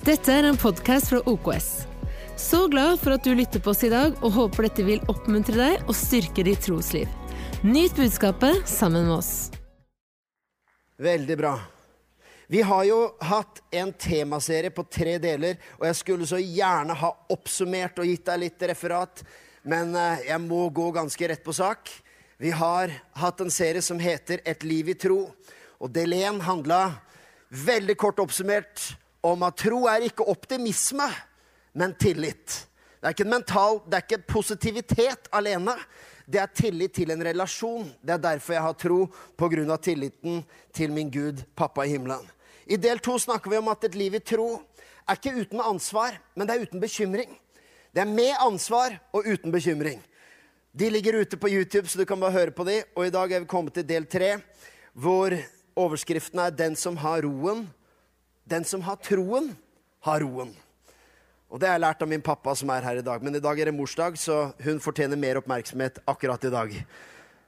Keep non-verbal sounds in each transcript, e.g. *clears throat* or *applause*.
Dette er en podkast fra OKS. Så glad for at du lytter på oss i dag, og håper dette vil oppmuntre deg og styrke ditt trosliv. Nyt budskapet sammen med oss. Veldig bra. Vi har jo hatt en temaserie på tre deler, og jeg skulle så gjerne ha oppsummert og gitt deg litt referat, men eh, jeg må gå ganske rett på sak. Vi har hatt en serie som heter Et liv i tro, og del én handla veldig kort oppsummert om at tro er ikke optimisme, men tillit. Det er ikke en mental, det er ikke positivitet alene. Det er tillit til en relasjon. Det er derfor jeg har tro, pga. tilliten til min Gud, pappa i himmelen. I del to snakker vi om at et liv i tro er ikke uten ansvar, men det er uten bekymring. Det er med ansvar og uten bekymring. De ligger ute på YouTube, så du kan bare høre på de. Og i dag er vi kommet til del tre, hvor overskriften er 'Den som har roen, den som har troen, har roen. Og det har jeg lært av min pappa som er her i dag. Men i dag er det morsdag, så hun fortjener mer oppmerksomhet akkurat i dag.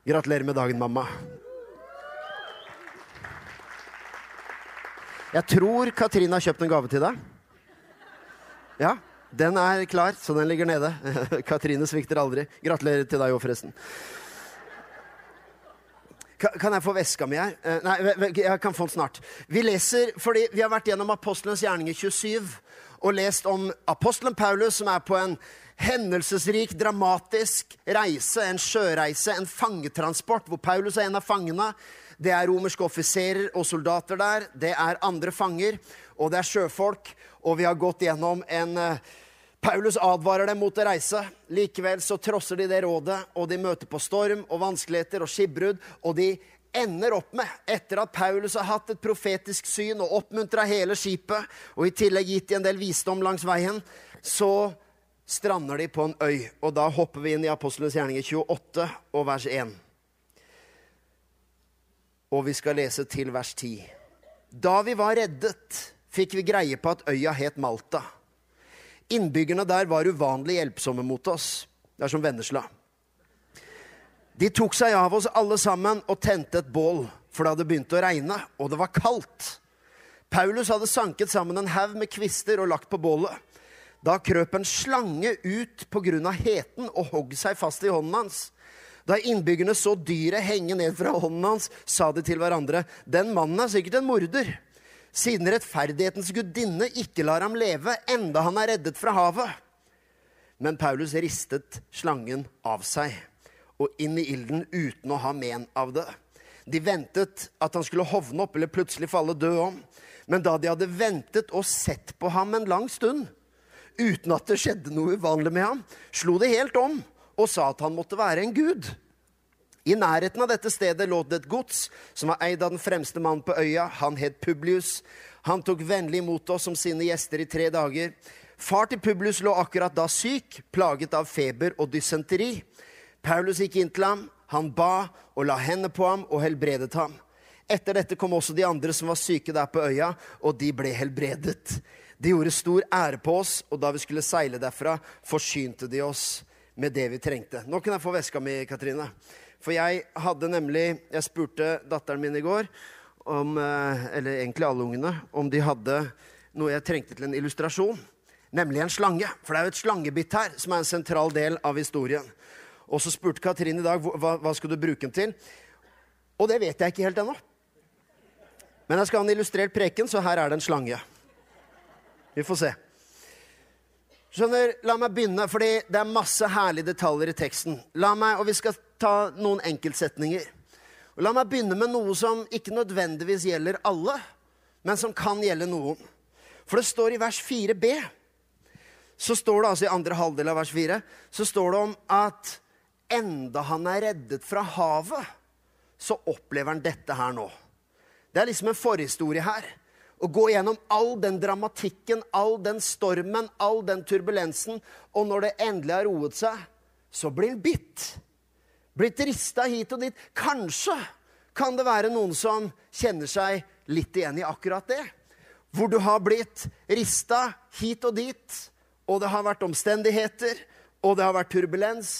Gratulerer med dagen, mamma. Jeg tror Katrine har kjøpt en gave til deg. Ja, den er klar, så den ligger nede. *laughs* Katrine svikter aldri. Gratulerer til deg òg, forresten. Kan jeg få veska mi her? Eh, nei, jeg kan få den snart. Vi leser, fordi vi har vært gjennom Apostlenes gjerninger 27 og lest om apostelen Paulus, som er på en hendelsesrik, dramatisk reise. En sjøreise, en fangetransport, hvor Paulus er en av fangene. Det er romerske offiserer og soldater der. Det er andre fanger, og det er sjøfolk. Og vi har gått gjennom en uh, Paulus advarer dem mot å reise. Likevel så trosser de det rådet, og de møter på storm og vanskeligheter og skipbrudd. Og de ender opp med, etter at Paulus har hatt et profetisk syn og oppmuntra hele skipet, og i tillegg gitt de en del visdom langs veien, så strander de på en øy. Og da hopper vi inn i Apostlenes gjerninger 28 og vers 1. Og vi skal lese til vers 10. Da vi var reddet, fikk vi greie på at øya het Malta. Innbyggerne der var uvanlig hjelpsomme mot oss. Det er som Vennesla. De tok seg av oss alle sammen og tente et bål, for det hadde begynt å regne, og det var kaldt. Paulus hadde sanket sammen en haug med kvister og lagt på bålet. Da krøp en slange ut på grunn av heten og hogg seg fast i hånden hans. Da innbyggerne så dyret henge ned fra hånden hans, sa de til hverandre, den mannen er sikkert en morder siden rettferdighetens gudinne ikke lar ham leve, enda han er reddet fra havet. Men Paulus ristet slangen av seg og inn i ilden uten å ha men av det. De ventet at han skulle hovne opp eller plutselig falle død om. Men da de hadde ventet og sett på ham en lang stund, uten at det skjedde noe uvanlig med ham, slo de helt om og sa at han måtte være en gud. I nærheten av dette stedet lå det et gods som var eid av den fremste mannen på øya. Han het Publius. Han tok vennlig imot oss som sine gjester i tre dager. Far til Publius lå akkurat da syk, plaget av feber og dysenteri. Paulus gikk inn til ham, han ba og la hendene på ham og helbredet ham. Etter dette kom også de andre som var syke der på øya, og de ble helbredet. De gjorde stor ære på oss, og da vi skulle seile derfra, forsynte de oss med det vi trengte. Nå kan jeg få veska mi, Katrine. For jeg hadde nemlig Jeg spurte datteren min i går, om, eh, eller egentlig alle ungene, om de hadde noe jeg trengte til en illustrasjon. Nemlig en slange. For det er jo et slangebitt her som er en sentral del av historien. Og så spurte Katrin i dag hva, hva skulle du bruke den til. Og det vet jeg ikke helt ennå. Men jeg skal ha en illustrert preken, så her er det en slange. Vi får se. Skjønner, La meg begynne, fordi det er masse herlige detaljer i teksten. La meg, og Vi skal ta noen enkeltsetninger. Og la meg begynne med noe som ikke nødvendigvis gjelder alle, men som kan gjelde noen. For det står i vers 4b, så står det altså i andre halvdel av vers 4, så står det om at enda han er reddet fra havet, så opplever han dette her nå. Det er liksom en forhistorie her. Å gå gjennom all den dramatikken, all den stormen, all den turbulensen. Og når det endelig har roet seg, så blir han bitt blitt rista hit og dit. Kanskje kan det være noen som kjenner seg litt igjen i akkurat det. Hvor du har blitt rista hit og dit, og det har vært omstendigheter, og det har vært turbulens.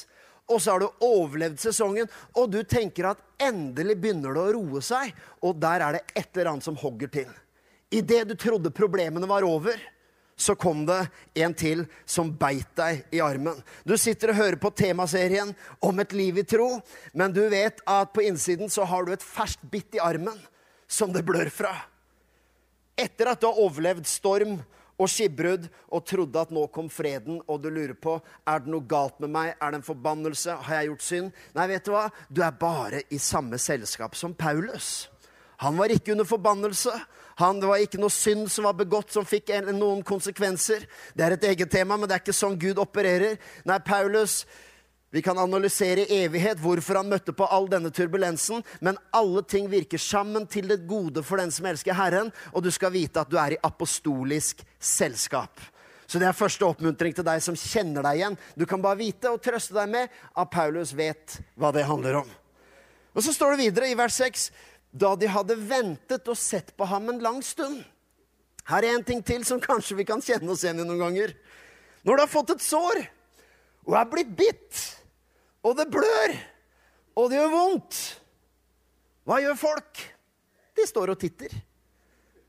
Og så har du overlevd sesongen, og du tenker at endelig begynner det å roe seg. Og der er det et eller annet som hogger til. Idet du trodde problemene var over, så kom det en til som beit deg i armen. Du sitter og hører på temaserien om et liv i tro, men du vet at på innsiden så har du et ferskt bitt i armen som det blør fra. Etter at du har overlevd storm og skipbrudd og trodde at nå kom freden, og du lurer på er det noe galt med meg, er det en forbannelse, har jeg gjort synd? Nei, vet du hva? Du er bare i samme selskap som Paulus. Han var ikke under forbannelse. Han, det var ikke noe synd som var begått som fikk en, noen konsekvenser. Det er et eget tema, men det er ikke sånn Gud opererer. Nei, Paulus vi kan analysere i evighet hvorfor han møtte på all denne turbulensen, men alle ting virker sammen til det gode for den som elsker Herren, og du skal vite at du er i apostolisk selskap. Så det er første oppmuntring til deg som kjenner deg igjen. Du kan bare vite og trøste deg med at Paulus vet hva det handler om. Og så står det videre i vers 6 da de hadde ventet og sett på ham en lang stund. Her er en ting til som kanskje vi kan kjenne oss igjen i noen ganger. Når du har fått et sår og er blitt bitt, og det blør, og det gjør vondt, hva gjør folk? De står og titter.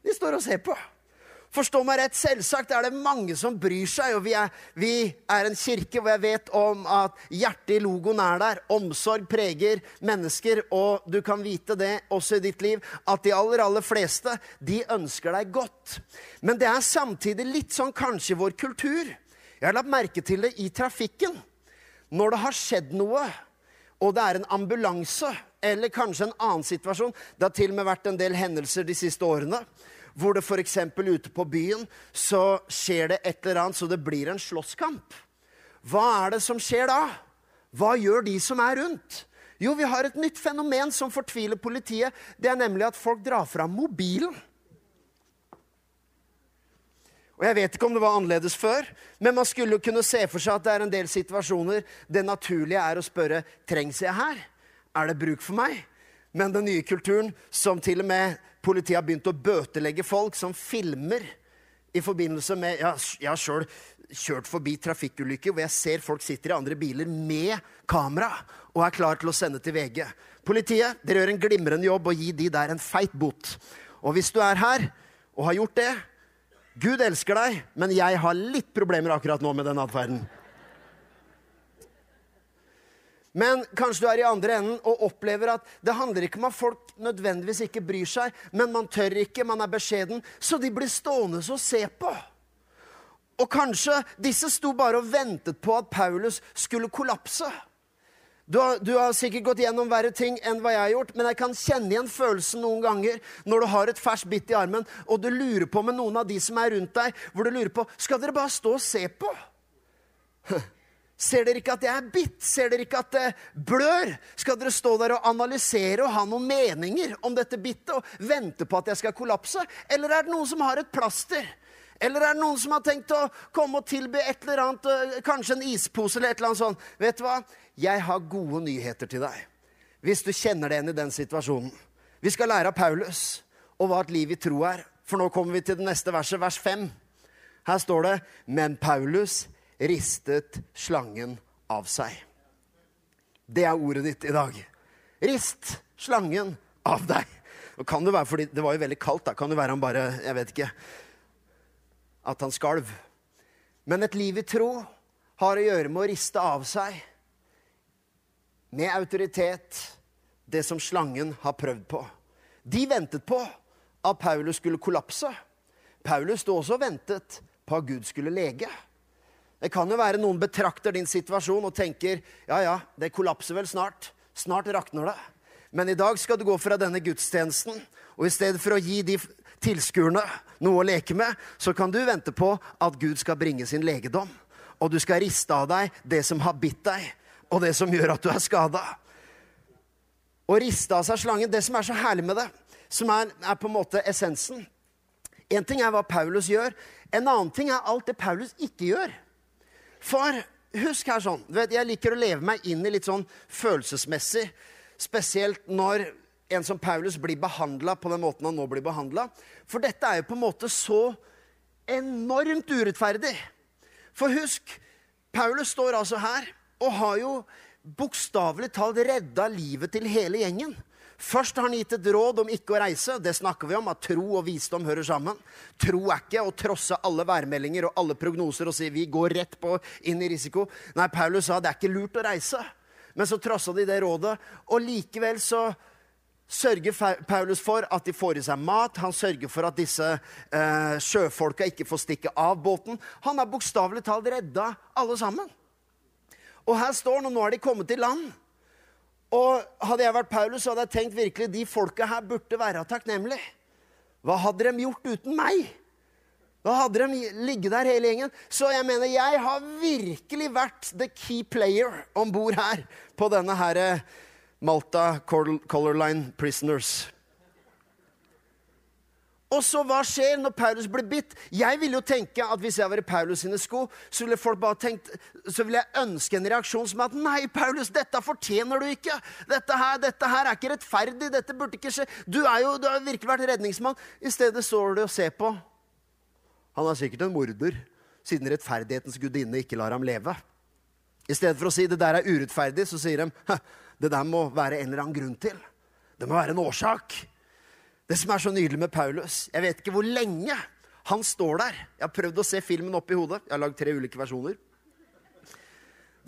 De står og ser på. Forstå meg rett, selvsagt er det mange som bryr seg, og vi er, vi er, en kirke hvor jeg vet om at hjertet i logoen er der. Omsorg preger mennesker, og du kan vite det også i ditt liv, at de aller, aller fleste, de ønsker deg godt. Men det er samtidig litt sånn kanskje vår kultur. Jeg har lagt merke til det i trafikken. Når det har skjedd noe, og det er en ambulanse, eller kanskje en annen situasjon Det har til og med vært en del hendelser de siste årene hvor det f.eks. ute på byen så skjer det et eller annet så det blir en slåsskamp. Hva er det som skjer da? Hva gjør de som er rundt? Jo, vi har et nytt fenomen som fortviler politiet. Det er nemlig at folk drar fram mobilen. Og Jeg vet ikke om det var annerledes før, men man skulle kunne se for seg at det er en del situasjoner det naturlige er å spørre trengs jeg her. Er det bruk for meg? Men den nye kulturen, som til og med Politiet har begynt å bøtelegge folk som filmer i forbindelse med ja, Jeg har sjøl kjørt forbi trafikkulykker hvor jeg ser folk sitter i andre biler med kamera og er klar til å sende til VG. Politiet, dere gjør en glimrende jobb og gi de der en feit bot. Og hvis du er her og har gjort det Gud elsker deg, men jeg har litt problemer akkurat nå med den atferden. Men kanskje du er i andre enden og opplever at det handler ikke om at folk nødvendigvis ikke bryr seg, men man tør ikke, man er beskjeden, så de blir stående og se på. Og kanskje disse sto bare og ventet på at Paulus skulle kollapse. Du har, du har, sikkert gått gjennom verre ting enn hva jeg har gjort, men jeg kan kjenne igjen følelsen noen ganger når du har et ferskt bitt i armen, og du lurer på med noen av de som er rundt deg, hvor du lurer på skal dere bare stå og se på. *laughs* Ser dere ikke at jeg er bitt? Ser dere ikke at det blør? Skal dere stå der og analysere og ha noen meninger om dette bittet og vente på at jeg skal kollapse? Eller er det noen som har et plaster? Eller er det noen som har tenkt å komme og tilby et eller annet, eh, kanskje en ispose eller et eller annet sånt? Vet du hva? Jeg har gode nyheter til deg. Hvis du kjenner deg igjen i den situasjonen. Vi skal lære av Paulus og hva et liv i tro er. For nå kommer vi til det neste verset, vers 5. Her står det Men Paulus ristet slangen av seg. Det er ordet ditt i dag. Rist slangen av deg. Og kan Det være fordi det var jo veldig kaldt. da, Kan det være han bare Jeg vet ikke. At han skalv. Men et liv i tro har å gjøre med å riste av seg med autoritet det som slangen har prøvd på. De ventet på at Paulus skulle kollapse. Paulus sto også og ventet på at Gud skulle lege. Det kan jo være noen betrakter din situasjon og tenker ja, ja, det kollapser vel snart. Snart rakner det. Men i dag skal du gå fra denne gudstjenesten, og i stedet for å gi de tilskuerne noe å leke med, så kan du vente på at Gud skal bringe sin legedom. Og du skal riste av deg det som har bitt deg, og det som gjør at du er skada. Å riste av seg slangen, det som er så herlig med det, som er, er på en måte essensen En ting er hva Paulus gjør, en annen ting er alt det Paulus ikke gjør. For husk her sånn du vet, Jeg liker å leve meg inn i litt sånn følelsesmessig. Spesielt når en som Paulus blir behandla på den måten han nå blir behandla. For dette er jo på en måte så enormt urettferdig. For husk, Paulus står altså her og har jo bokstavelig talt redda livet til hele gjengen. Først har han gitt et råd om ikke å reise. Det snakker vi om, at tro og visdom hører sammen. Tro er ikke å trosse alle værmeldinger og alle prognoser og si vi går rett på inn i risiko. Nei, Paulus sa det er ikke lurt å reise. Men så trossa de det rådet, og likevel så sørger Paulus for at de får i seg mat. Han sørger for at disse eh, sjøfolka ikke får stikke av båten. Han har bokstavelig talt redda alle sammen. Og her står han, og nå har de kommet til land. Og Hadde jeg vært Paulus, så hadde jeg tenkt virkelig de folka her burde være takknemlige. Hva hadde de gjort uten meg? Da hadde de ligget der hele gjengen. Så jeg mener, jeg har virkelig vært the key player om bord her på denne her eh, Malta Color Line Prisoners. Og så hva skjer når Paulus blir bitt? Jeg ville jo tenke at Hvis jeg var i Paulus sine sko, så ville folk bare tenkt, så ville jeg ønske en reaksjon som at Nei, Paulus, dette fortjener du ikke. Dette her, dette her er ikke rettferdig. Dette burde ikke skje. Du, er jo, du har virkelig vært redningsmann. I stedet står du og ser på. Han er sikkert en morder, siden rettferdighetens gudinne ikke lar ham leve. I stedet for å si det der er urettferdig, så sier de det der må være en eller annen grunn til. Det må være en årsak. Det som er så nydelig med Paulus Jeg vet ikke hvor lenge han står der. Jeg har prøvd å se filmen opp i hodet. Jeg har lagd tre ulike versjoner.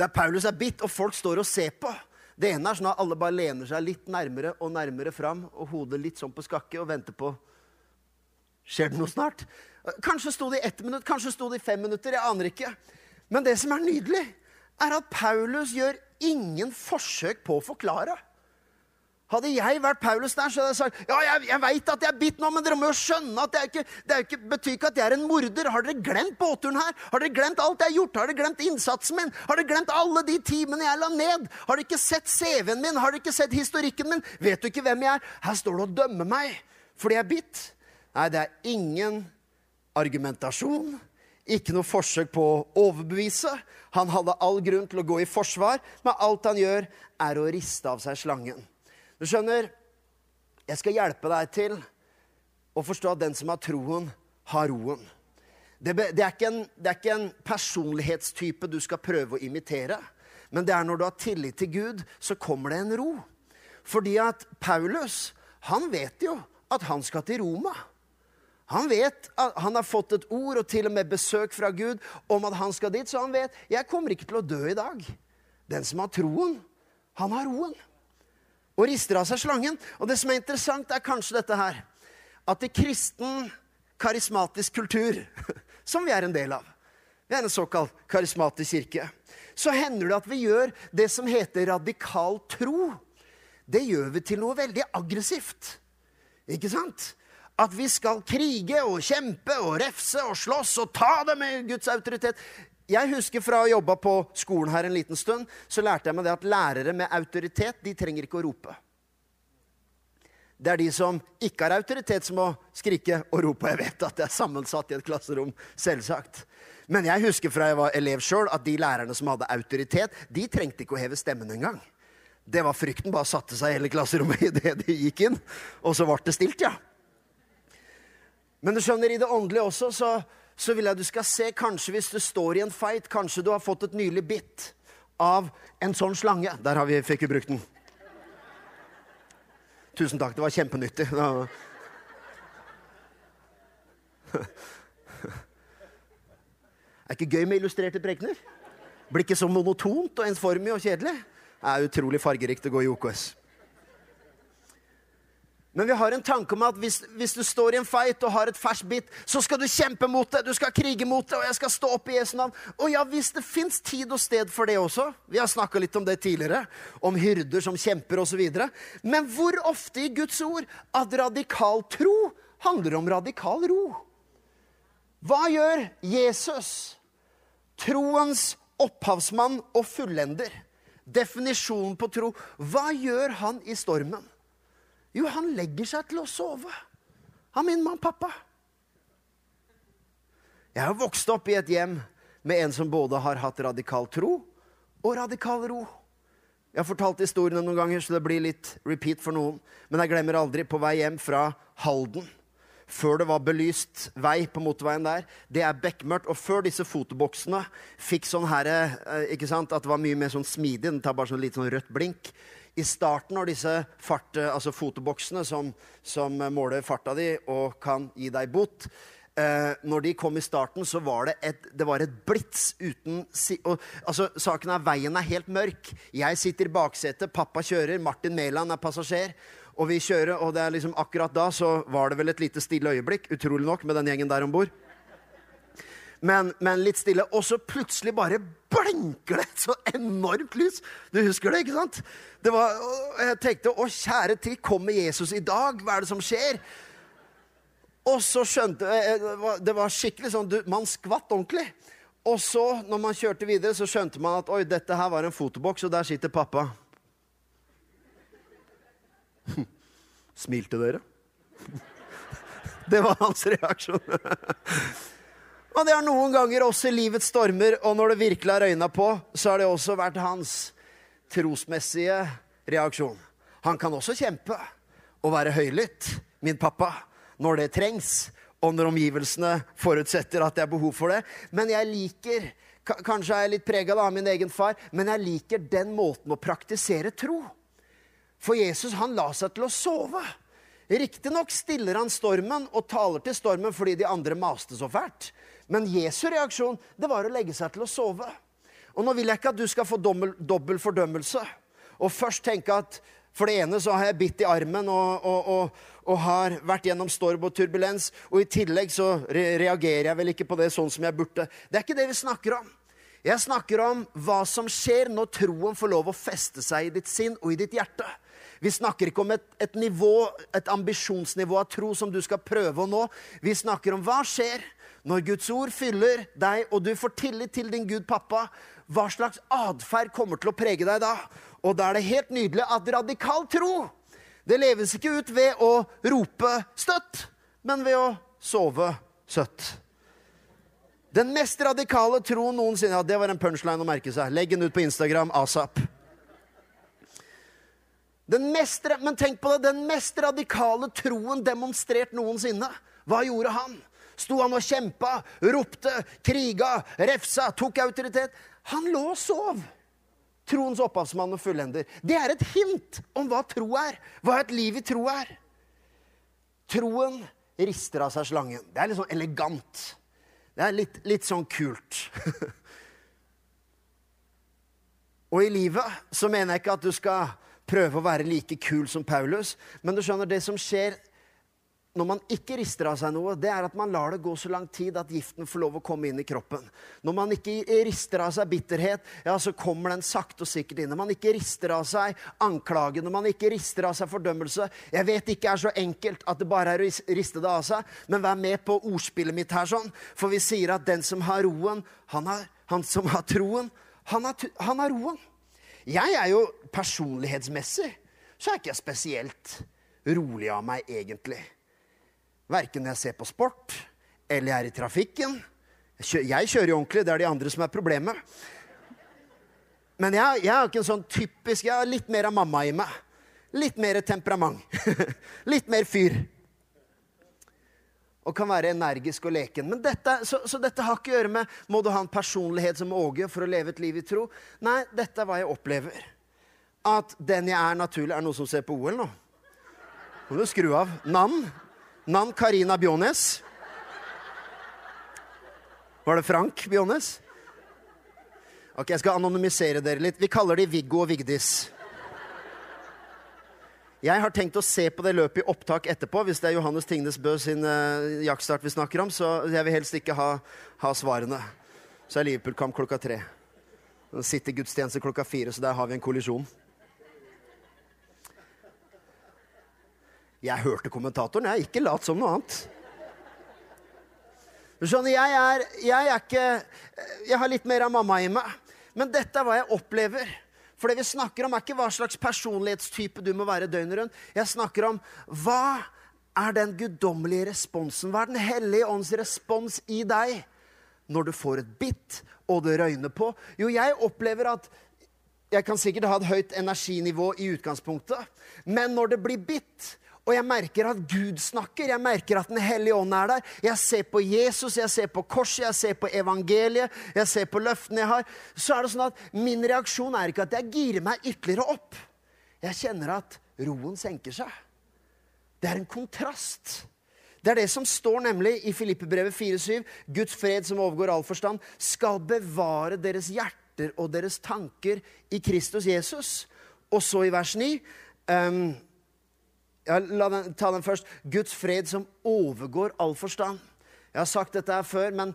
Der Paulus er bitt, og folk står og ser på. Det ene er sånn at alle bare lener seg litt nærmere og nærmere fram, og hodet litt sånn på skakke, og venter på Skjer det noe snart? Kanskje sto det i ett minutt, kanskje sto det i fem minutter. Jeg aner ikke. Men det som er nydelig, er at Paulus gjør ingen forsøk på å forklare. Hadde jeg vært Paulus der, så hadde jeg sagt ja, jeg, jeg veit at jeg er bitt nå, men dere må jo skjønne at er ikke, det ikke, betyr ikke at jeg er en morder. Har dere glemt båtturen her? Har dere glemt alt jeg har gjort? Har dere glemt innsatsen min? Har dere glemt alle de timene jeg la ned? Har dere ikke sett CV-en min? Har dere ikke sett historikken min? Vet du ikke hvem jeg er? Her står det og dømmer meg fordi jeg er bitt. Nei, det er ingen argumentasjon. Ikke noe forsøk på å overbevise. Han hadde all grunn til å gå i forsvar, men alt han gjør, er å riste av seg slangen. Du skjønner, jeg skal hjelpe deg til å forstå at den som har troen, har roen. Det, det, er en, det, er ikke en, personlighetstype du skal prøve å imitere. Men det er når du har tillit til Gud, så kommer det en ro. Fordi at Paulus, han vet jo at han skal til Roma. Han vet at han har fått et ord og til og med besøk fra Gud om at han skal dit, så han vet jeg kommer ikke til å dø i dag. Den som har troen, han har roen. Og rister av seg slangen. Og det som er interessant, er kanskje dette her. At i kristen karismatisk kultur, *laughs* som vi er en del av Vi er en såkalt karismatisk kirke. Så hender det at vi gjør det som heter radikal tro. Det gjør vi til noe veldig aggressivt. Ikke sant? at vi skal krige og kjempe og refse og slåss og ta det med Guds autoritet. Jeg husker fra å jobbe på skolen her en liten stund, så lærte jeg meg det at lærere med autoritet de trenger ikke å rope. Det er de som ikke har autoritet, som må skrike og rope. Jeg vet at det er sammensatt i et klasserom, selvsagt. Men jeg husker fra jeg var elev sjøl, at de lærerne som hadde autoritet, de trengte ikke å heve stemmen engang. Det var frykten. Bare satte seg i hele klasserommet *laughs* idet de gikk inn. Og så ble det stilt, ja. Men du skjønner, i det åndelige også, så, så vil jeg du skal se kanskje hvis du står i en fight, kanskje du har fått et nylig bitt av en sånn slange. Der har vi, fikk vi brukt den. Tusen takk, det var kjempenyttig. Det *laughs* er ikke gøy med illustrerte prekener. Blir ikke så monotont og ensformig og kjedelig. Det er utrolig fargerikt å gå i OKS. Men vi har en tanke om at hvis, hvis, du står i en fight og har et ferskt bitt, så skal du kjempe mot det, du skal krige mot det, og jeg skal stå opp i Jesu navn. Og ja, hvis det fins tid og sted for det også. Vi har snakka litt om det tidligere, om hyrder som kjemper osv. Men hvor ofte i Guds ord at radikal tro handler om radikal ro? Hva gjør Jesus, troens opphavsmann og fullender? Definisjonen på tro. Hva gjør han i stormen? Jo, han legger seg til å sove. Han min mann pappa. Jeg har vokst opp i et hjem med en som både har hatt radikal tro og radikal ro. Jeg har fortalt historiene noen ganger, så det blir litt repeat for noen. Men jeg glemmer aldri på vei hjem fra Halden. Før det var belyst vei på motorveien der. Det er bekmørkt. Og før disse fotoboksene fikk sånn her, eh, at det var mye mer sånn smidig, den tar bare sånn litt sånn rødt blink, I starten av disse fart, altså fotoboksene som, som måler farta di og kan gi deg bot, eh, når de kom i starten, så var det et, det var et blits uten si og, altså, Saken er veien er helt mørk. Jeg sitter i baksetet, pappa kjører, Martin Mæland er passasjer. Og vi kjører, og det er liksom akkurat da så var det vel et lite stille øyeblikk, utrolig nok, med den gjengen der om bord. Men, men, litt stille. Og så plutselig bare blinker det et så enormt lys. Du husker det, ikke sant? Det var, jeg tenkte å kjære tid, kommer Jesus i dag? Hva er det som skjer? Og så skjønte jeg Det var skikkelig sånn du, Man skvatt ordentlig. Og så, når man kjørte videre, så skjønte man at oi, dette her var en fotoboks, og der sitter pappa. *laughs* Smilte dere? *laughs* Det var hans reaksjon. *laughs* Og det har noen ganger også livets stormer, og når det virkelig har røyna på, så har det også vært hans trosmessige reaksjon. Han kan også kjempe og være høylytt, min pappa når det trengs, og når omgivelsene forutsetter at det er behov for det. Men jeg liker Kanskje er jeg litt prega av min egen far, men jeg liker den måten å praktisere tro. For Jesus han la seg til å sove. Riktignok stiller han stormen og taler til stormen fordi de andre maste så fælt. Men Jesu reaksjon det var å legge seg til å sove. Og nå vil jeg ikke at du skal få dobbel, fordømmelse. Og først tenke at for det ene så har jeg bitt i armen og, og, og, og, har vært gjennom storm og turbulens. Og i tillegg så reagerer jeg vel ikke på det sånn som jeg burde. Det er ikke det vi snakker om. Jeg snakker om hva som skjer når troen får lov å feste seg i ditt sinn og i ditt hjerte. Vi snakker ikke om et, et nivå, et ambisjonsnivå av tro som du skal prøve å nå. Vi snakker om hva skjer når Guds ord fyller deg, og du får tillit til din Gud pappa. Hva slags atferd kommer til å prege deg da? Og da er det helt nydelig at radikal tro det leves ikke ut ved å rope støtt, men ved å sove søtt. Den mest radikale troen noensinne Ja, det var en punchline å merke seg. Legg den ut på Instagram asap. Den mest, men tenk på det, den mest radikale troen demonstrert noensinne. Hva gjorde han? Sto han og kjempa, ropte, kriga, refsa, tok autoritet? Han lå og sov. Troens opphavsmann og fullender. Det er et hint om hva tro er. Hva et liv i tro er. Troen rister av seg slangen. Det er litt sånn elegant. Det er litt, litt sånn kult. *laughs* og i livet så mener jeg ikke at du skal prøve å være like kul som Paulus, men du skjønner, det som skjer når man ikke rister av seg noe, det er at man lar det gå så lang tid at giften får lov å komme inn i kroppen. Når man ikke rister av seg bitterhet, ja, så kommer den sakte og sikkert inn. Når man ikke rister av seg anklage, når man ikke rister av seg fordømmelse Jeg vet ikke er så enkelt at det bare er å riste det av seg, men vær med på ordspillet mitt her, sånn. For vi sier at den som har roen, han, har, han som har troen, han har, han har roen. Jeg er jo personlighetsmessig så er ikke jeg spesielt rolig av meg, egentlig. Verken når jeg ser på sport eller jeg er i trafikken. Jeg kjører jo ordentlig, det er de andre som er problemet. Men jeg, jeg er ikke en sånn typisk Jeg har litt mer av mamma i meg. Litt mer temperament. *laughs* litt mer fyr. Og kan være energisk og leken. Men dette, så, så, dette har ikke å gjøre med må du ha en personlighet som Åge for å leve et liv i tro. Nei, dette er hva jeg opplever. At den jeg er naturlig Er noen som ser på OL nå? Må du skru av. Navn? Navn Karina Bjones. Var det Frank Bjones? Ok, Jeg skal anonymisere dere litt. Vi kaller de Viggo og Vigdis. Jeg har tenkt å se på det løpet i opptak etterpå. Hvis det er Johannes Tingnes Bø sin uh, jaktstart vi snakker om, så jeg vil helst ikke ha, ha svarene. Så er Liverpool-kamp klokka tre. City-gudstjeneste klokka fire, så der har vi en kollisjon. Jeg hørte kommentatoren, jeg. er Ikke lat som noe annet. Skjønner, jeg er, jeg er ikke Jeg har litt mer av mamma i meg. Men dette er hva jeg opplever. For det vi snakker om, er ikke hva slags personlighetstype du må være døgnet rundt. Jeg snakker om hva er den guddommelige responsen? Hva er Den hellige ånds respons i deg når du får et bitt og det røyner på? Jo, jeg opplever at jeg kan sikkert ha et høyt energinivå i utgangspunktet, men når det blir bitt, og jeg merker at Gud snakker, jeg merker at Den hellige ånd er der. Jeg ser på Jesus, jeg ser på korset, jeg ser på evangeliet, jeg ser på løftene jeg har. Så er det sånn at min reaksjon er ikke at jeg girer meg ytterligere opp. Jeg kjenner at roen senker seg. Det er en kontrast. Det er det som står nemlig i Filippebrevet 4,7. Guds fred som overgår all forstand, skal bevare deres hjerter og deres tanker i Kristus Jesus. Og så i vers 9 um, ja, La den, ta den først. Guds fred som overgår all forstand. Jeg har sagt dette her før, men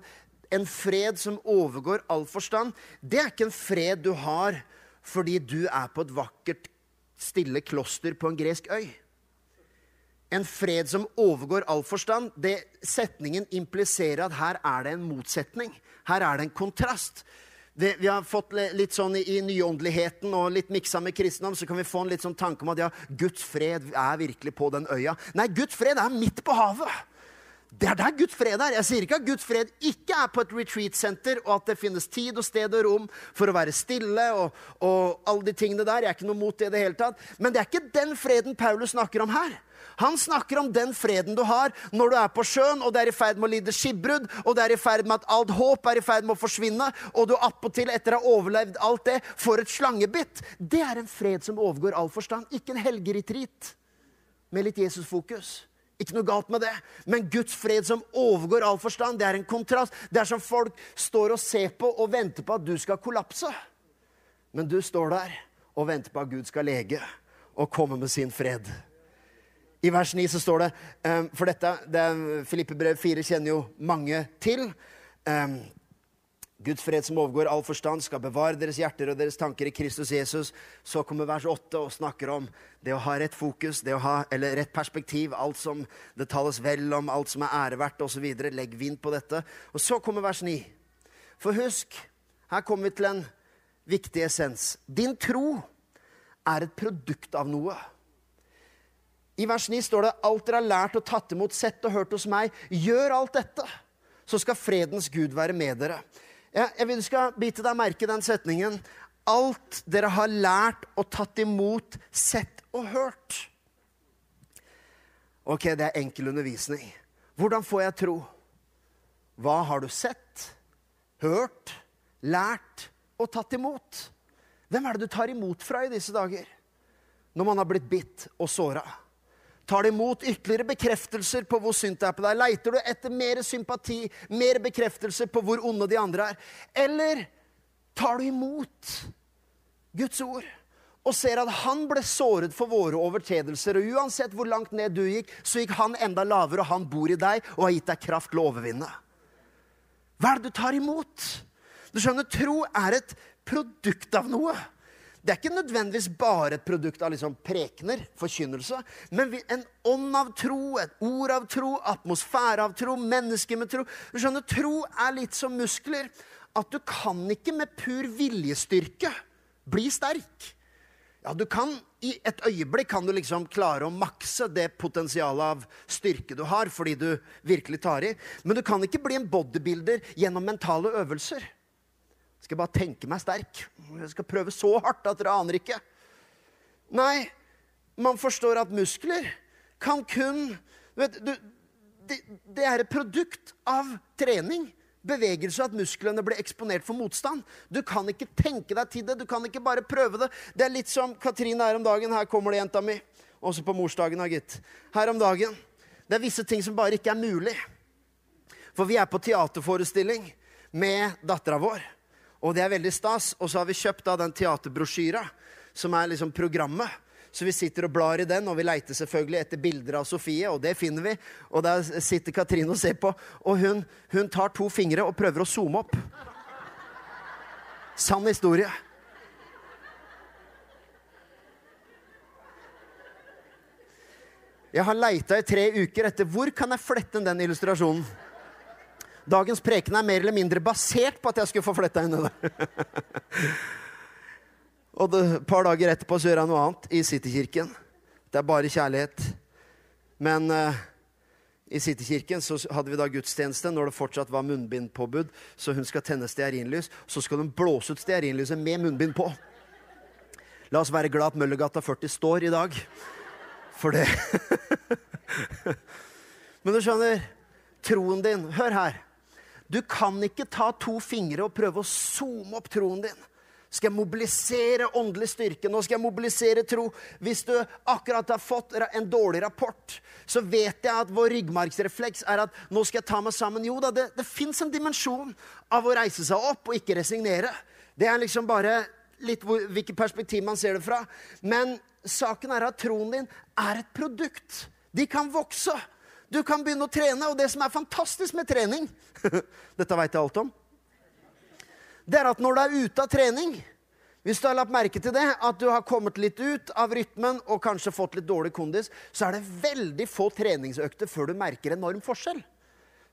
en fred som overgår all forstand, det er ikke en fred du har fordi du er på et vakkert, stille kloster på en gresk øy. En fred som overgår all forstand. Det, setningen impliserer at her er det en motsetning. Her er det en kontrast. Det, vi har fått litt sånn I, i nyåndeligheten og litt miksa med kristendom så kan vi få en litt sånn tanke om at ja, Guds fred er virkelig på den øya. Nei, Guds fred er midt på havet. Det er der Guds fred er. Jeg sier ikke at Guds fred ikke er på et retreat-senter, og at det finnes tid og sted og rom for å være stille og, og alle de tingene der. Jeg er ikke noe mot det i det hele tatt. Men det er ikke den freden Paulus snakker om her. Han snakker om den freden du har når du er på sjøen og det er i ferd med å lide skipbrudd, og det er i ferd med at alt håp er i ferd med å forsvinne, og du attpåtil, etter å ha overlevd alt det, får et slangebitt. Det er en fred som overgår all forstand. Ikke en helgeretreat med litt Jesus-fokus. Ikke noe galt med det. Men Guds fred som overgår all forstand, det er en kontrast. Det er som folk står og ser på og venter på at du skal kollapse. Men du står der og venter på at Gud skal lege og komme med sin fred. I vers 9 så står det um, For dette det Filippe brev 4 kjenner jo mange til. Guds fred som overgår all forstand, skal bevare deres hjerter og deres tanker i Kristus Jesus. Så kommer vers 8 og snakker om det å ha rett fokus, det å ha, eller rett perspektiv, alt som det tales vel om, alt som er æreverdt osv. Legg vind på dette. Og så kommer vers 9. For husk, her kommer vi til en viktig essens. Din tro er et produkt av noe. I vers 9 står det alt dere har lært og tatt imot, sett og hørt hos meg, gjør alt dette, så skal fredens Gud være med dere. Jeg vil du skal bite deg merke den setningen. Alt dere har lært og tatt imot, sett og hørt. Ok, det er enkel undervisning. Hvordan får jeg tro? Hva har du sett, hørt, lært og tatt imot? Hvem er det du tar imot fra i disse dager? Når man har blitt bitt og såra. Tar du imot ytterligere bekreftelser på hvor synd det er på deg? Leiter du etter mer sympati, mer bekreftelse på hvor onde de andre er? Eller tar du imot Guds ord og ser at han ble såret for våre overtredelser, og uansett hvor langt ned du gikk, så gikk han enda lavere, og han bor i deg og har gitt deg kraft til å overvinne? Hva er det du tar imot? Du skjønner, Tro er et produkt av noe. Det er ikke nødvendigvis bare et produkt av liksom prekener, forkynnelse, men en ånd av tro, et ord av tro, atmosfære av tro, mennesker med tro. Du skjønner, Tro er litt som muskler. At du kan ikke med pur viljestyrke bli sterk. Ja, du kan I et øyeblikk kan du liksom klare å makse det potensialet av styrke du har, fordi du virkelig tar i. Men du kan ikke bli en bodybuilder gjennom mentale øvelser skal bare tenke meg sterk. Jeg skal prøve så hardt at dere aner ikke. Nei, man forstår at muskler kan kun vet, du, det, det, er et produkt av trening. Bevegelse, at musklene blir eksponert for motstand. Du kan ikke tenke deg til det. Du kan ikke bare prøve det. Det er litt som Katrine her om dagen. Her kommer det, jenta mi. Også på morsdagen, gitt. Her om dagen. Det er visse ting som bare ikke er mulig. For vi er på teaterforestilling med dattera vår. Og det er veldig stas. Og så har vi kjøpt da den teaterbrosjyra, som er liksom programmet. Så vi sitter og blar i den, og vi leiter selvfølgelig etter bilder av Sofie, og det finner vi. Og der sitter Katrine og ser på, og hun, hun tar to fingre og prøver å zoome opp. Sann historie. Jeg har leita i tre uker etter hvor kan jeg flette den illustrasjonen. Dagens preken er mer eller mindre basert på at jeg skulle få flytta inn der. *laughs* og et par dager etterpå så gjør jeg noe annet i Citykirken. Det er bare kjærlighet. Men uh, i Citykirken så hadde vi da gudstjeneste når det fortsatt var munnbindpåbud. Så hun skal tenne stearinlys. Så skal hun blåse ut stearinlyset med munnbind på. La oss være glad at Møllergata 40 står i dag. For det *laughs* Men du skjønner, troen din Hør her. Du kan ikke ta to fingre og prøve å zoome opp troen din. skal jeg mobilisere åndelig styrke. Nå skal jeg mobilisere tro. Hvis du akkurat har fått en dårlig rapport, så vet jeg at vår ryggmargsrefleks er at nå skal jeg ta meg sammen. Jo da, det, det fins en dimensjon av å reise seg opp og ikke resignere. Det er liksom bare litt hvor, hvilket perspektiv man ser det fra. Men saken er at troen din er et produkt. De kan vokse. Du kan begynne å trene, og det som er fantastisk med trening *laughs* Dette veit jeg alt om det er at når du er ute av trening hvis du har lagt merke til det, at du har kommet litt ut av rytmen og kanskje fått litt dårlig kondis, så er det veldig få treningsøkter før du merker enorm forskjell.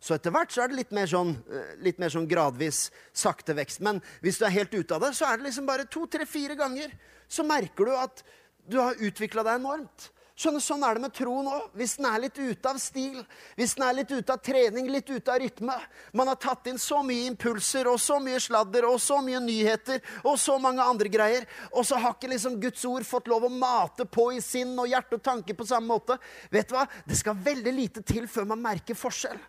Så etter hvert så er det litt mer, sånn, eh, litt mer sånn gradvis sakte vekst. Men hvis du er helt ute av det, så er det liksom bare to, tre, fire ganger. Så merker du at du har utvikla deg enormt. Skjønner, Sånn er det med tro nå. Hvis den er litt ute av stil, hvis den er litt ute av trening, litt ute av rytme Man har tatt inn så mye impulser og så mye sladder og så mye nyheter og så mange andre greier, og så har ikke liksom Guds ord fått lov å mate på i sinn og hjerte og tanke på samme måte. Vet du hva? Det skal veldig lite til før man merker forskjell.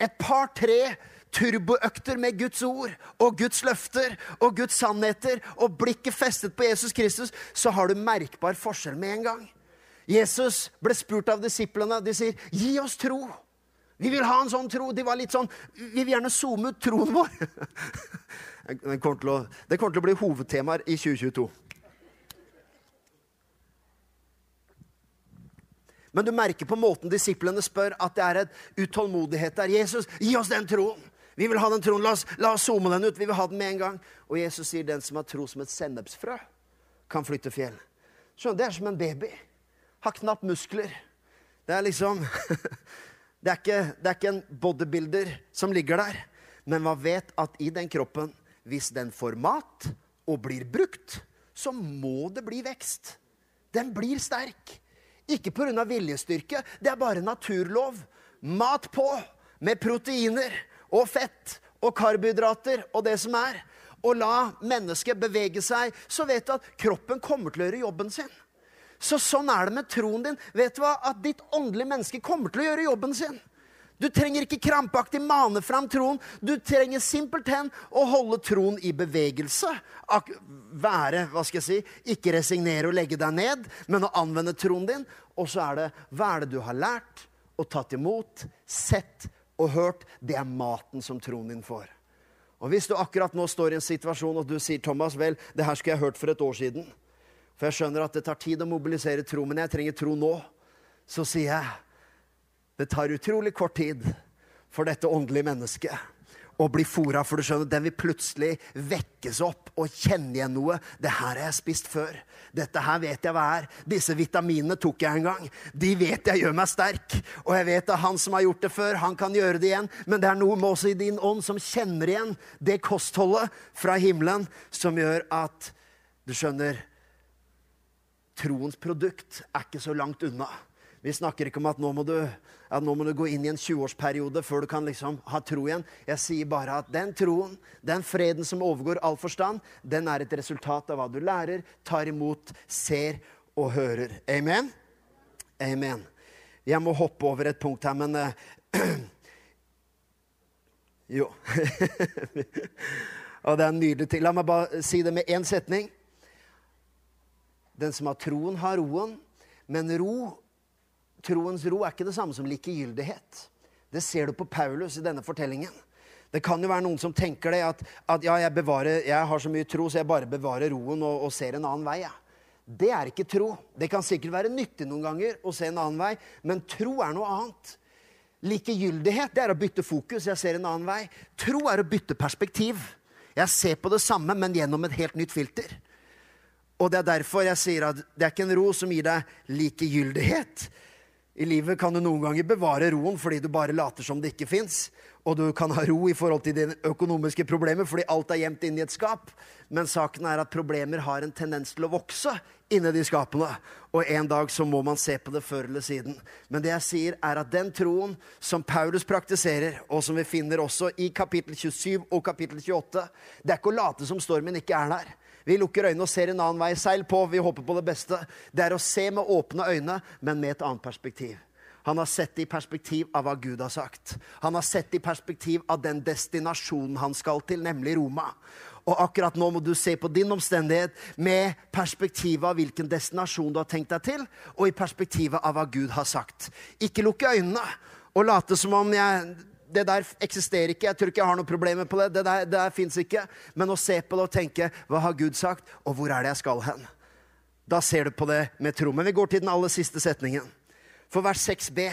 Et par-tre turboøkter med Guds ord og Guds løfter og Guds sannheter og blikket festet på Jesus Kristus, så har du merkbar forskjell med en gang. Jesus ble spurt av disiplene. De sier, 'Gi oss tro'. Vi vil ha en sånn tro. De var litt sånn Vi vil gjerne zoome ut troen vår. *laughs* Det kommer, til å, kommer til å bli hovedtemaer i 2022. Men du merker på måten disiplene spør, at det er et utålmodighet der. 'Jesus, gi oss den troen!' Vi vil ha den troen. La oss, la oss zoome den ut. Vi vil ha den med en gang. Og Jesus sier, 'Den som har tro som et sennepsfrø, kan flytte fjell'. Skjønner, Det er som en baby har knapt muskler. Det er liksom *laughs* det er, ikke, det er ikke en bodybuilder som ligger der. Men man vet at i den kroppen, hvis den får mat og blir brukt, så må det bli vekst. Den blir sterk. Ikke pga. viljestyrke, det er bare naturlov. Mat på med proteiner og fett og karbohydrater og det som er. Og la mennesket bevege seg, så vet du at kroppen kommer til å gjøre jobben sin. Så sånn er det med troen din. Vet du hva? At ditt åndelige menneske kommer til å gjøre jobben sin. Du trenger ikke krampaktig mane fram troen. Du trenger simpelthen å holde troen i bevegelse. Være, hva skal jeg si, ikke resignere og legge deg ned, men å anvende troen din. Og så er det hva er det du har lært og tatt imot, sett og hørt. Det er maten som troen din får. Og Hvis du akkurat nå står i en situasjon og du sier Thomas, vel, det her skulle jeg hørt for et år siden for jeg skjønner at det tar tid å mobilisere tro, men jeg trenger tro nå. Så sier jeg det tar utrolig kort tid for dette åndelige mennesket å bli fora. For du skjønner, den vil plutselig vekkes opp og kjenne igjen noe. Det her har jeg spist før. Dette her vet jeg hva er. Disse vitaminene tok jeg en gang. De vet jeg gjør meg sterk. Og jeg vet at han som har gjort det før, han kan gjøre det igjen. Men det er noe med også i din ånd som kjenner igjen det kostholdet fra himmelen som gjør at du skjønner troens produkt er ikke så langt unna. Vi snakker ikke om at nå må du, nå må du gå inn i en 20-årsperiode før du kan liksom ha tro igjen. Jeg sier bare at den troen, den freden som overgår all forstand, den er et resultat av hva du lærer, tar imot, ser og hører. Amen? Amen. Jeg må hoppe over et punkt her, men uh, *clears throat* Jo. *laughs* og det er nydelig til. La meg bare si det med én setning. Den som har troen, har roen. Men ro, troens ro er ikke det samme som likegyldighet. Det ser du på Paulus i denne fortellingen. Det kan jo være noen som tenker det at, at ja, jeg, bevarer, jeg, har så mye tro, så jeg bare bevarer roen og, og ser en annen vei. Ja. Det er ikke tro. Det kan sikkert være nyttig noen ganger å se en annen vei, men tro er noe annet. Likegyldighet det er å bytte fokus. Jeg ser en annen vei. Tro er å bytte perspektiv. Jeg ser på det samme, men gjennom et helt nytt filter. Og det er derfor jeg sier at det er ikke en ro som gir deg likegyldighet. I livet kan du noen ganger bevare roen fordi du bare later som det ikke fins. Og du kan ha ro i forhold til dine økonomiske problemer fordi alt er gjemt inni et skap. Men saken er at problemer har en tendens til å vokse inni de skapene. Og en dag så må man se på det før eller siden. Men det jeg sier, er at den troen som Paulus praktiserer, og som vi finner også i kapittel 27 og kapittel 28, det er ikke å late som stormen ikke er der. Vi lukker øynene og ser en annen vei. Seil på, vi håper på det beste. Det er å se med åpne øyne, men med et annet perspektiv. Han har sett det i perspektiv av hva Gud har sagt. Han har sett det i perspektiv av den destinasjonen han skal til, nemlig Roma. Og akkurat nå må du se på din omstendighet med perspektivet av hvilken destinasjon du har tenkt deg til, og i perspektivet av hva Gud har sagt. Ikke lukke øynene og late som om jeg det der eksisterer ikke. Jeg tror ikke jeg har noen problemer på det. Det der, det der fins ikke. Men å se på det og tenke hva har Gud sagt, og hvor er det jeg skal hen? Da ser du på det med tro. Men vi går til den aller siste setningen. For vers 6b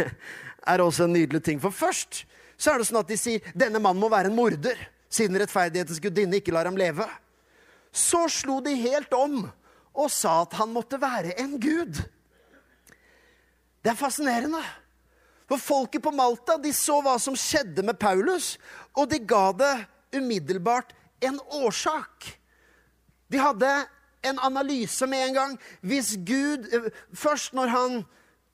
*laughs* er også en nydelig ting. For først så er det sånn at de sier denne mannen må være en morder siden rettferdighetens gudinne ikke lar ham leve. Så slo de helt om og sa at han måtte være en gud. Det er fascinerende. For folket på Malta de så hva som skjedde med Paulus, og de ga det umiddelbart en årsak. De hadde en analyse med en gang. Hvis Gud Først når han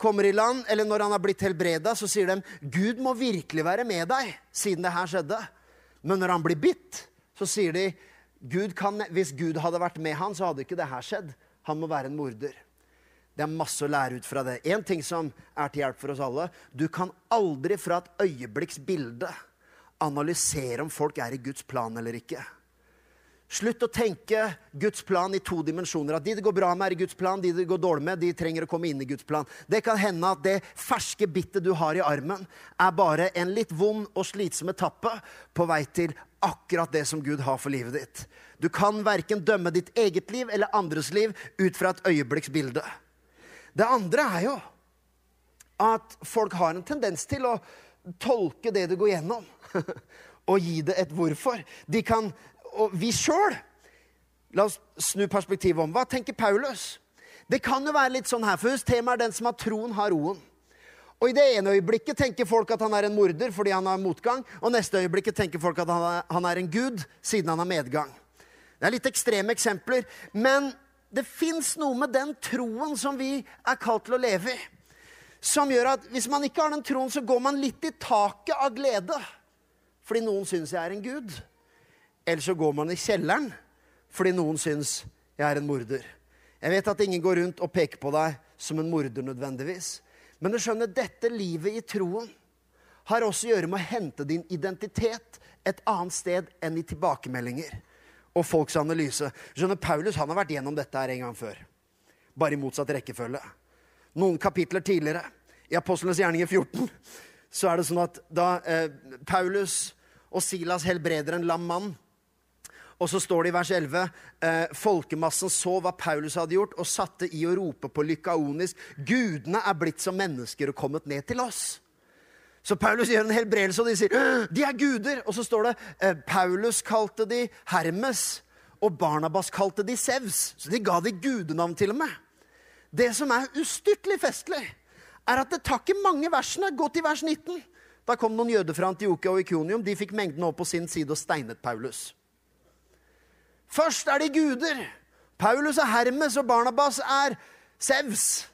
kommer i land, eller når han har blitt helbreda, så sier de Gud må virkelig være med deg, siden det her skjedde. Men når han blir bitt, så sier de Gud kan, hvis Gud hadde vært med han, så hadde ikke det her skjedd. Han må være en morder. Det er masse å lære ut fra det. En ting som er til hjelp for oss alle. Du kan aldri fra et øyeblikks bilde analysere om folk er i Guds plan eller ikke. Slutt å tenke Guds plan i to dimensjoner. At de det går bra med, er i Guds plan. De det går dårlig med, de trenger å komme inn i Guds plan. Det kan hende at det ferske bittet du har i armen, er bare en litt vond og slitsom etappe på vei til akkurat det som Gud har for livet ditt. Du kan verken dømme ditt eget liv eller andres liv ut fra et øyeblikksbilde. Det andre er jo at folk har en tendens til å tolke det du går gjennom, *laughs* og gi det et hvorfor. De kan og vi sjøl La oss snu perspektivet om. Hva tenker Paulus? Det kan jo være litt sånn her, for temaet er den som har troen, har roen. Og I det ene øyeblikket tenker folk at han er en morder fordi han har motgang. Og neste øyeblikket tenker folk at han er, en gud siden han har medgang. Det er litt ekstreme eksempler. Men det fins noe med den troen som vi er kalt til å leve i, som gjør at hvis man ikke har den troen, så går man litt i taket av glede fordi noen syns jeg er en gud. Eller så går man i kjelleren fordi noen syns jeg er en morder. Jeg vet at ingen går rundt og peker på deg som en morder nødvendigvis. Men du skjønner, dette livet i troen har også å gjøre med å hente din identitet et annet sted enn i tilbakemeldinger og folks analyse. Skjønner, Paulus han har vært gjennom dette her en gang før. Bare i motsatt rekkefølge. Noen kapitler tidligere, i Apostlenes gjerninger 14, så er det sånn at da eh, Paulus og Silas helbreder en lam mann og så står det i vers 11 eh, folkemassen så hva Paulus hadde gjort, og satte i å rope på lykaonisk Gudene er blitt som mennesker og kommet ned til oss. Så Paulus gjør en helbredelse, og de sier de er guder. Og så står det eh, Paulus kalte de Hermes, og Barnabas kalte de Sevs. Så de ga de gudenavn til og med. Det som er ustyrtelig festlig, er at det tar ikke mange versene. Gå til vers 19. Da kom noen jøder fra Antiokia og Ikonium. De fikk mengden opp på sin side og steinet Paulus. Først er de guder. Paulus er Hermes, og Barnabas er Sevs.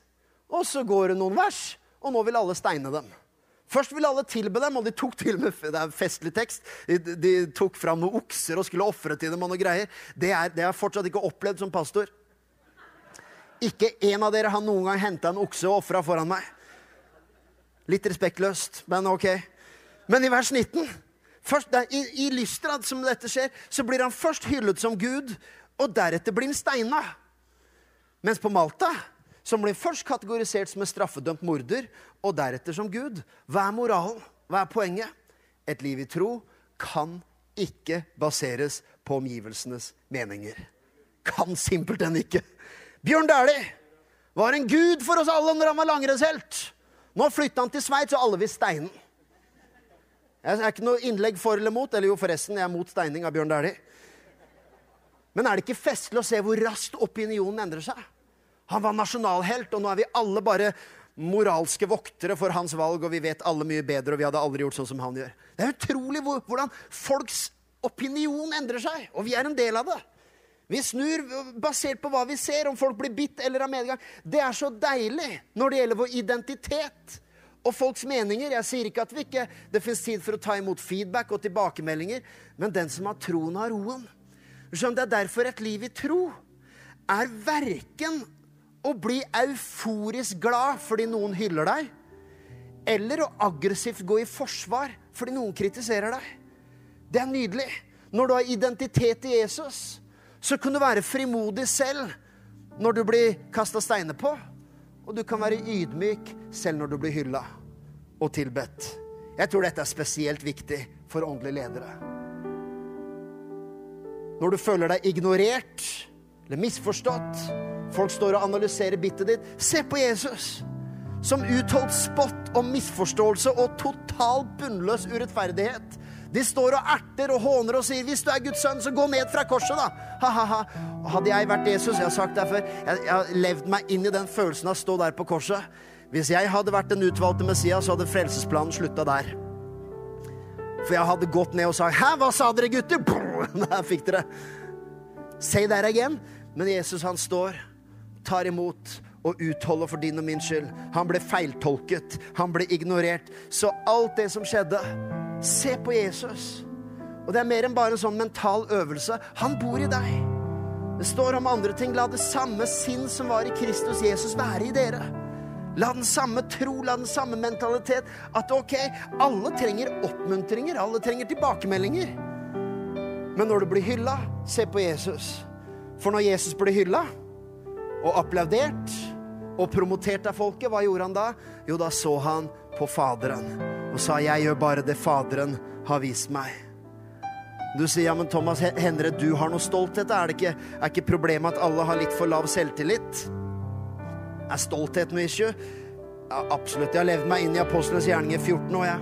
Og så går det noen vers, og nå vil alle steine dem. Først ville alle tilbe dem, og de tok til med det er festlig tekst, de, de tok fram noen okser og skulle ofre til dem. og noe greier. Det, er, det har jeg fortsatt ikke opplevd som pastor. Ikke en av dere har noen gang henta en okse og ofra foran meg. Litt respektløst, men ok. Men i vers 19 Først, i, I Lystrad, som dette skjer, så blir han først hyllet som Gud, og deretter blir han steina. Mens på Malta så blir først kategorisert som en straffedømt morder, og deretter som Gud. Hva er moralen? Hva er poenget? Et liv i tro kan ikke baseres på omgivelsenes meninger. Kan simpelthen ikke. Bjørn Dæhlie var en gud for oss alle når han var langrennshelt. Nå flytta han til Sveits, og alle vil steine ham. Jeg er ikke noe innlegg for eller mot. Eller jo, forresten, jeg er mot steining av Bjørn Dæhlie. Men er det ikke festlig å se hvor raskt opinionen endrer seg? Han var nasjonalhelt, og nå er vi alle bare moralske voktere for hans valg, og vi vet alle mye bedre, og vi hadde aldri gjort sånn som han gjør. Det er utrolig hvordan folks opinion endrer seg, og vi er en del av det. Vi snur basert på hva vi ser, om folk blir bitt eller har medgang. Det er så deilig når det gjelder vår identitet og folks meninger. Jeg sier ikke at vi ikke, det fins tid for å ta imot feedback og tilbakemeldinger, men den som har troen, har roen. Det er derfor et liv i tro er verken å bli euforisk glad fordi noen hyller deg, eller å aggressivt gå i forsvar fordi noen kritiserer deg. Det er nydelig. Når du har identitet i Jesus, så kan du være frimodig selv når du blir kasta steiner på. Og du kan være ydmyk selv når du blir hylla og tilbedt. Jeg tror dette er spesielt viktig for åndelige ledere. Når du føler deg ignorert eller misforstått, folk står og analyserer bittet ditt, se på Jesus som utholdt spott og misforståelse og total bunnløs urettferdighet. De står og erter og håner og sier 'Hvis du er Guds sønn, så gå ned fra korset', da. Ha-ha-ha. Hadde jeg vært Jesus, jeg har sagt det før, jeg, jeg har levd meg inn i den følelsen av å stå der på korset. Hvis jeg hadde vært den utvalgte Messias, så hadde frelsesplanen slutta der. For jeg hadde gått ned og sagt 'Hæ, hva sa dere, gutter?' *laughs* Der fikk dere. Say that again. Men Jesus, han står, tar imot og utholder for din og min skyld. Han ble feiltolket, han ble ignorert. Så alt det som skjedde Se på Jesus. Og det er mer enn bare en sånn mental øvelse. Han bor i deg. Det står om andre ting. La det samme sinn som var i Kristus Jesus, være i dere. La den samme tro, la den samme mentalitet. At ok, alle trenger oppmuntringer, alle trenger tilbakemeldinger. Men når du blir hylla, se på Jesus. For når Jesus blir hylla og applaudert og promotert av folket, hva gjorde han da? Jo, da så han på Faderen og sa 'Jeg gjør bare det Faderen har vist meg'. Du sier ja, men Thomas, Henre, du har noe stolthet? Er, det ikke, er ikke problemet at alle har litt for lav selvtillit? Er stolthet noe issue? Ja, absolutt. Jeg har levd meg inn i apostlenes gjerninger 14 år, jeg.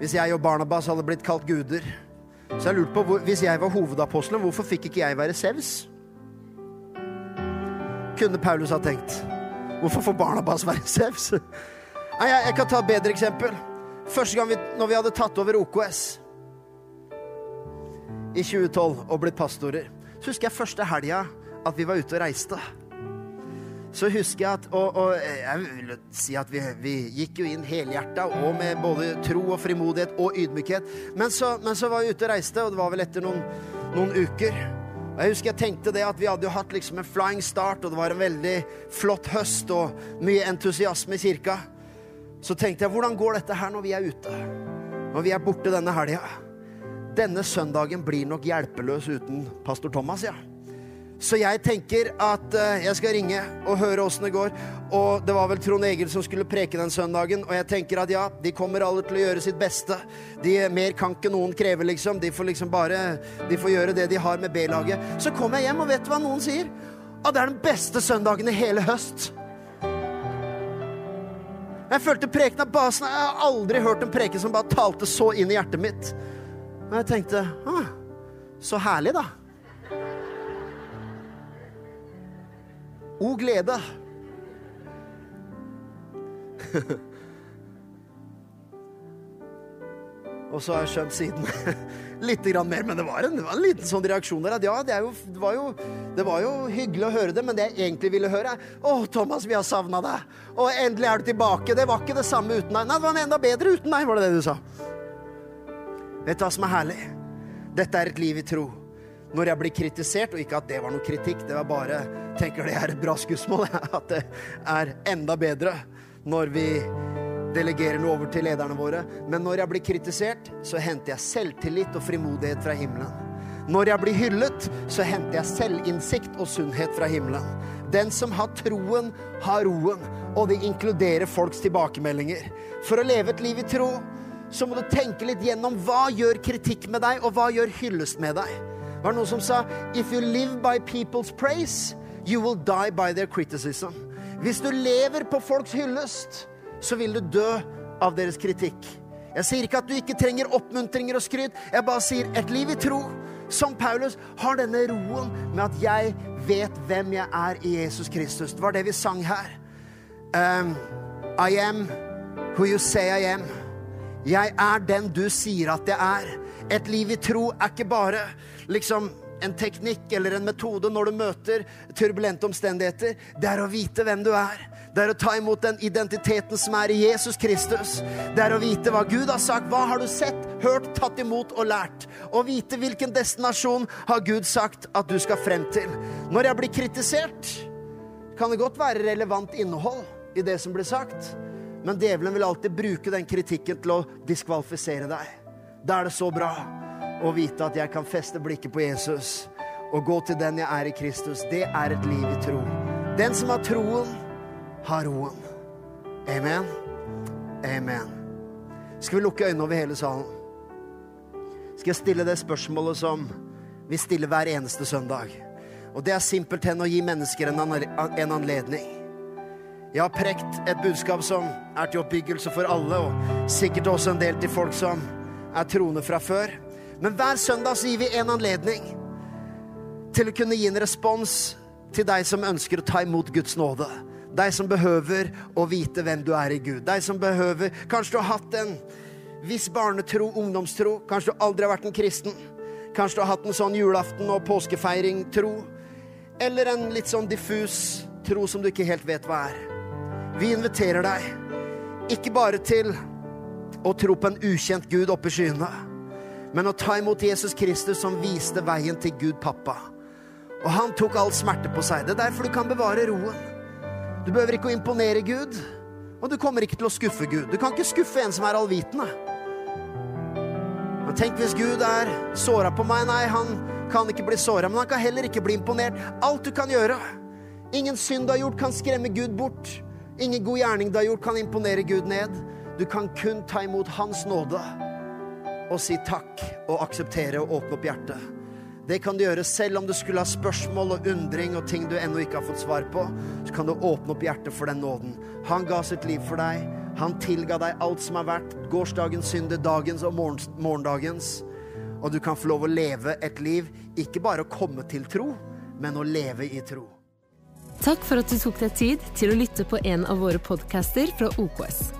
Hvis jeg og Barnabas hadde blitt kalt guder. Så jeg lurte på, Hvis jeg var hovedapostelen, hvorfor fikk ikke jeg være Sevs? Kunne Paulus ha tenkt. Hvorfor får Barnabas være *laughs* Sevs? Nei, jeg, jeg kan ta et bedre eksempel. Første gang vi, når vi hadde tatt over OKS i 2012 og blitt pastorer, så husker jeg første helga at vi var ute og reiste. Så husker jeg at Og, og jeg vil si at vi, vi gikk jo inn helhjerta og med både tro og frimodighet og ydmykhet. Men så, men så var vi ute og reiste, og det var vel etter noen, noen uker. Og Jeg husker jeg tenkte det at vi hadde jo hatt liksom en flying start, og det var en veldig flott høst og mye entusiasme i kirka. Så tenkte jeg, hvordan går dette her når vi er ute? Når vi er borte denne helga? Denne søndagen blir nok hjelpeløs uten pastor Thomas, ja. Så jeg tenker at uh, jeg skal ringe og høre åssen det går. Og det var vel Trond Egil som skulle preke den søndagen, og jeg tenker at ja, de kommer alle til å gjøre sitt beste. De, mer kan ikke noen kreve, liksom. De får liksom bare De får gjøre det de har med B-laget. Så kommer jeg hjem, og vet du hva noen sier? At det er den beste søndagen i hele høst. Jeg følte preken av basen. Jeg har aldri hørt en preken som bare talte så inn i hjertet mitt. Og jeg tenkte ah, så herlig, da. O glede. *laughs* Og så har jeg skjønt siden *laughs* litt mer, men det var, en, det var en, liten sånn reaksjon der. At ja, det, jo, det, var jo, det, var jo, hyggelig å høre det, men det jeg egentlig ville høre, er Å, Thomas, vi har savna deg. Og endelig er du tilbake. Det var ikke det samme uten deg. Nei, det var enda bedre uten deg, var det det du sa. Vet du hva som er herlig? Dette er et liv i tro. Når jeg blir kritisert, og ikke at det var noe kritikk, det var bare tenker det er et bra skussmål, *laughs* at det er enda bedre når vi delegerer noe over til lederne våre. Men når jeg blir kritisert, så henter jeg selvtillit og frimodighet fra himmelen. Når jeg blir hyllet, så henter jeg selvinnsikt og sunnhet fra himmelen. Den som har troen, har roen, og det inkluderer folks tilbakemeldinger. For å leve et liv i tro, så må du tenke litt gjennom hva gjør kritikk med deg, og hva gjør hyllest med deg. Det var noen som sa If you live by people's praise, you will die by their criticism. Hvis du lever på folks hyllest, så vil du dø av deres kritikk. Jeg sier ikke at du ikke trenger oppmuntringer og skryt. Jeg bare sier et liv i tro, som Paulus, har denne roen med at jeg vet hvem jeg er i Jesus Kristus. Det var det vi sang her. Um, I am who you say I am. Jeg er den du sier at jeg er. Et liv i tro er ikke bare liksom en teknikk eller en metode når du møter turbulente omstendigheter. Det er å vite hvem du er. Det er å ta imot den identiteten som er i Jesus Kristus. Det er å vite hva Gud har sagt. Hva har du sett, hørt, tatt imot og lært? Å vite hvilken destinasjon har Gud sagt at du skal frem til. Når jeg blir kritisert, kan det godt være relevant innhold i det som blir sagt. Men djevelen vil alltid bruke den kritikken til å diskvalifisere deg. Da er det så bra å vite at jeg kan feste blikket på Jesus og gå til den jeg er i Kristus. Det er et liv i tro. Den som har troen, har roen. Amen. Amen. Skal vi lukke øynene over hele salen? Skal jeg stille det spørsmålet som vi stiller hver eneste søndag? Og det er simpelthen å gi mennesker en, en anledning. Jeg har prekt et budskap som er til oppbyggelse for alle, og sikkert også en del til folk som er troende fra før. Men hver søndag så gir vi en anledning til å kunne gi en respons til deg som ønsker å ta imot Guds nåde. Deg som behøver å vite hvem du er i Gud. Deg som behøver Kanskje du har hatt en viss barnetro, ungdomstro. Kanskje du aldri har vært en kristen. Kanskje du har hatt en sånn julaften- og påskefeiring-tro. Eller en litt sånn diffus tro som du ikke helt vet hva er. Vi inviterer deg ikke bare til å tro på en ukjent Gud oppe i skyene, men å ta imot Jesus Kristus som viste veien til Gud pappa. Og han tok all smerte på seg. Det er derfor du kan bevare roen. Du behøver ikke å imponere Gud, og du kommer ikke til å skuffe Gud. Du kan ikke skuffe en som er allvitende. Men tenk hvis Gud er såra på meg. Nei, han kan ikke bli såra, men han kan heller ikke bli imponert. Alt du kan gjøre. Ingen synd du har gjort, kan skremme Gud bort. Ingen god gjerning du har gjort, kan imponere Gud ned. Du kan kun ta imot Hans nåde og si takk og akseptere og åpne opp hjertet. Det kan du gjøre selv om du skulle ha spørsmål og undring og ting du ennå ikke har fått svar på. Så kan du åpne opp hjertet for den nåden. Han ga sitt liv for deg. Han tilga deg alt som har vært gårsdagens synder, dagens og morgendagens. Og du kan få lov å leve et liv, ikke bare å komme til tro, men å leve i tro. Takk for at du tok deg tid til å lytte på en av våre podcaster fra OKS.